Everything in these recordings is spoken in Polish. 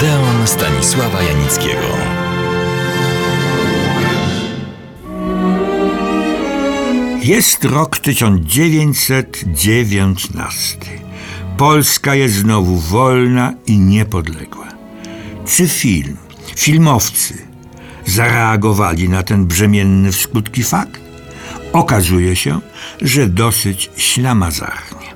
Odeon Stanisława Janickiego. Jest rok 1919. Polska jest znowu wolna i niepodległa. Czy film, filmowcy zareagowali na ten brzemienny w skutki fakt? Okazuje się, że dosyć ślamazarnie.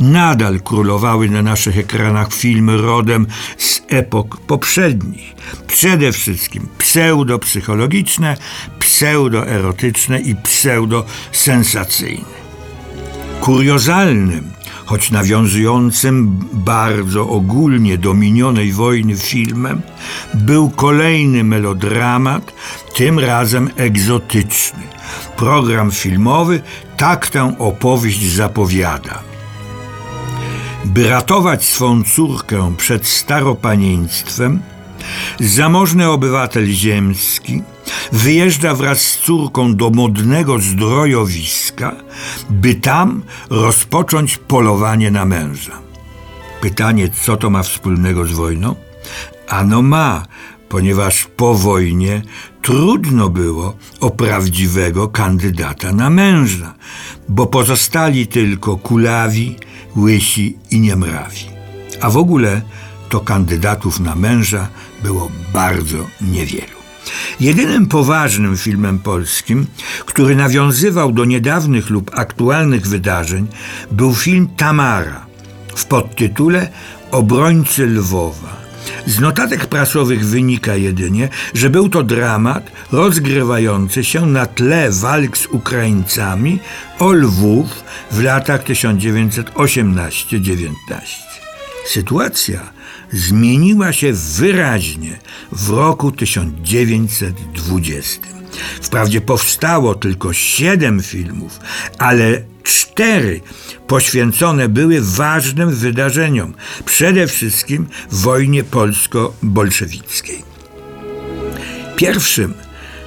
Nadal królowały na naszych ekranach filmy rodem z epok poprzednich. Przede wszystkim pseudopsychologiczne, pseudoerotyczne i pseudosensacyjne. Kuriozalnym, choć nawiązującym bardzo ogólnie do minionej wojny filmem, był kolejny melodramat, tym razem egzotyczny. Program filmowy tak tę opowieść zapowiada. By ratować swą córkę przed staropanieństwem, zamożny obywatel ziemski wyjeżdża wraz z córką do modnego zdrojowiska, by tam rozpocząć polowanie na męża. Pytanie, co to ma wspólnego z wojną? Ano ma, ponieważ po wojnie trudno było o prawdziwego kandydata na męża, bo pozostali tylko kulawi, łysi i niemrawi. A w ogóle to kandydatów na męża było bardzo niewielu. Jedynym poważnym filmem polskim, który nawiązywał do niedawnych lub aktualnych wydarzeń, był film Tamara w podtytule Obrońcy Lwowa. Z notatek prasowych wynika jedynie, że był to dramat rozgrywający się na tle walk z Ukraińcami o Lwów w latach 1918-19. Sytuacja zmieniła się wyraźnie w roku 1920. Wprawdzie powstało tylko siedem filmów, ale cztery poświęcone były ważnym wydarzeniom, przede wszystkim wojnie polsko-bolszewickiej. Pierwszym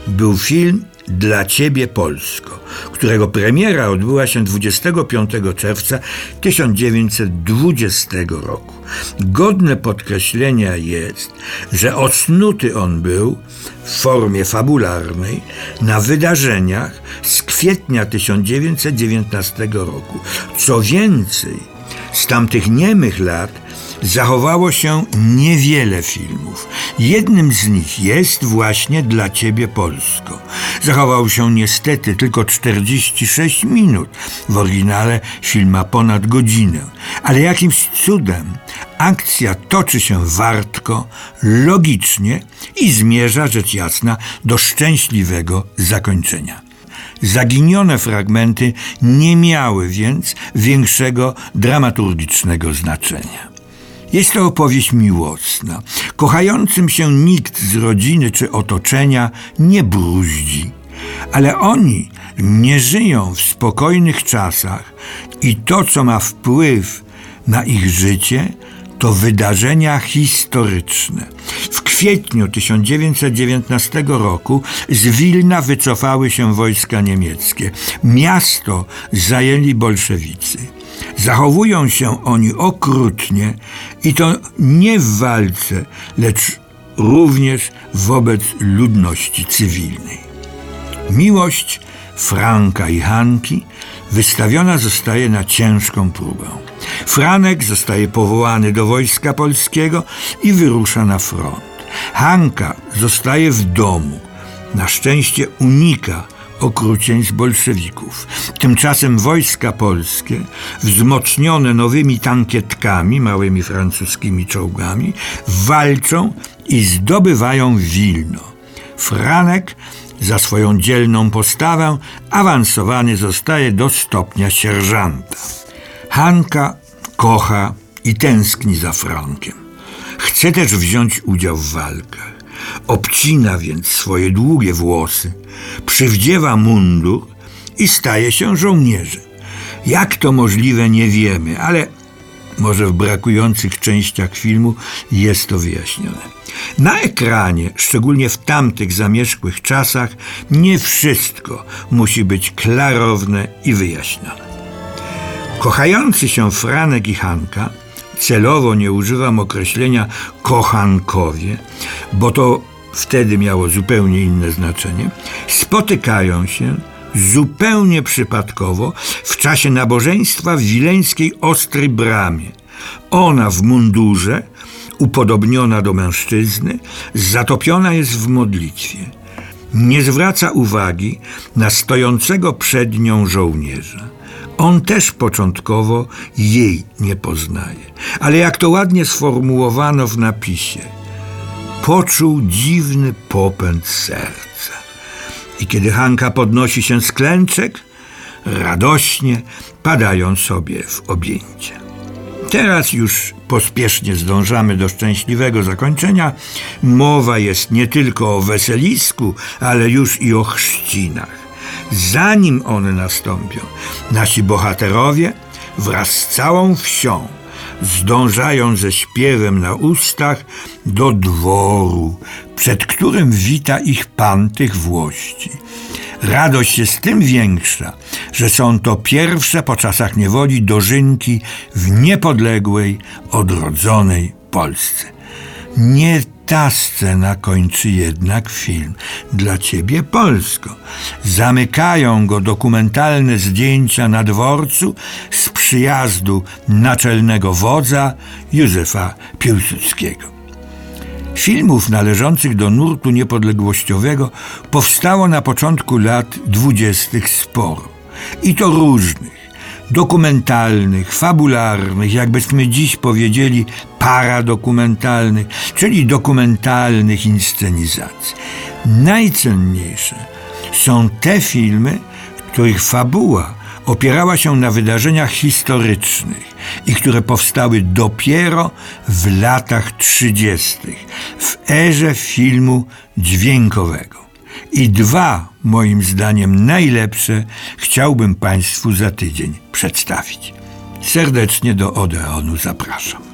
był film dla Ciebie Polsko, którego premiera odbyła się 25 czerwca 1920 roku. Godne podkreślenia jest, że osnuty on był w formie fabularnej na wydarzeniach z kwietnia 1919 roku. Co więcej, z tamtych niemych lat zachowało się niewiele filmów. Jednym z nich jest właśnie Dla Ciebie Polsko. Zachował się niestety tylko 46 minut. W oryginale film ma ponad godzinę. Ale jakimś cudem akcja toczy się wartko, logicznie i zmierza, rzecz jasna, do szczęśliwego zakończenia. Zaginione fragmenty nie miały więc większego dramaturgicznego znaczenia. Jest to opowieść miłosna. Kochającym się nikt z rodziny czy otoczenia nie bruździ, ale oni nie żyją w spokojnych czasach i to, co ma wpływ na ich życie, to wydarzenia historyczne. W kwietniu 1919 roku z Wilna wycofały się wojska niemieckie. Miasto zajęli bolszewicy. Zachowują się oni okrutnie i to nie w walce, lecz również wobec ludności cywilnej. Miłość Franka i Hanki wystawiona zostaje na ciężką próbę. Franek zostaje powołany do wojska polskiego i wyrusza na front. Hanka zostaje w domu. Na szczęście unika okrucieństw bolszewików. Tymczasem wojska polskie, wzmocnione nowymi tankietkami, małymi francuskimi czołgami, walczą i zdobywają Wilno. Franek za swoją dzielną postawę awansowany zostaje do stopnia sierżanta. Hanka kocha i tęskni za Frankiem. Chce też wziąć udział w walkach. Obcina więc swoje długie włosy, przywdziewa mundur i staje się żołnierzem. Jak to możliwe, nie wiemy, ale może w brakujących częściach filmu jest to wyjaśnione. Na ekranie, szczególnie w tamtych zamierzchłych czasach, nie wszystko musi być klarowne i wyjaśnione. Kochający się Franek i Hanka celowo nie używam określenia kochankowie, bo to wtedy miało zupełnie inne znaczenie, spotykają się zupełnie przypadkowo w czasie nabożeństwa w wileńskiej Ostrej Bramie. Ona w mundurze, upodobniona do mężczyzny, zatopiona jest w modlitwie. Nie zwraca uwagi na stojącego przed nią żołnierza. On też początkowo jej nie poznaje. Ale jak to ładnie sformułowano w napisie, poczuł dziwny popęd serca. I kiedy Hanka podnosi się z klęczek, radośnie padają sobie w objęcia. Teraz już pospiesznie zdążamy do szczęśliwego zakończenia. Mowa jest nie tylko o weselisku, ale już i o chrzcinach. Zanim one nastąpią, nasi bohaterowie wraz z całą wsią zdążają ze śpiewem na ustach do dworu, przed którym wita ich pan tych włości. Radość jest tym większa, że są to pierwsze po czasach niewoli dożynki w niepodległej, odrodzonej Polsce. Nie ta scena kończy jednak film. Dla ciebie Polsko. Zamykają go dokumentalne zdjęcia na dworcu z przyjazdu naczelnego wodza Józefa Piłsudskiego. Filmów należących do nurtu niepodległościowego powstało na początku lat dwudziestych sporo. I to różnych. Dokumentalnych, fabularnych, jakbyśmy dziś powiedzieli, paradokumentalnych, czyli dokumentalnych inscenizacji. Najcenniejsze są te filmy, których fabuła opierała się na wydarzeniach historycznych i które powstały dopiero w latach 30., w erze filmu dźwiękowego. I dwa, moim zdaniem, najlepsze chciałbym Państwu za tydzień przedstawić. Serdecznie do Odeonu zapraszam.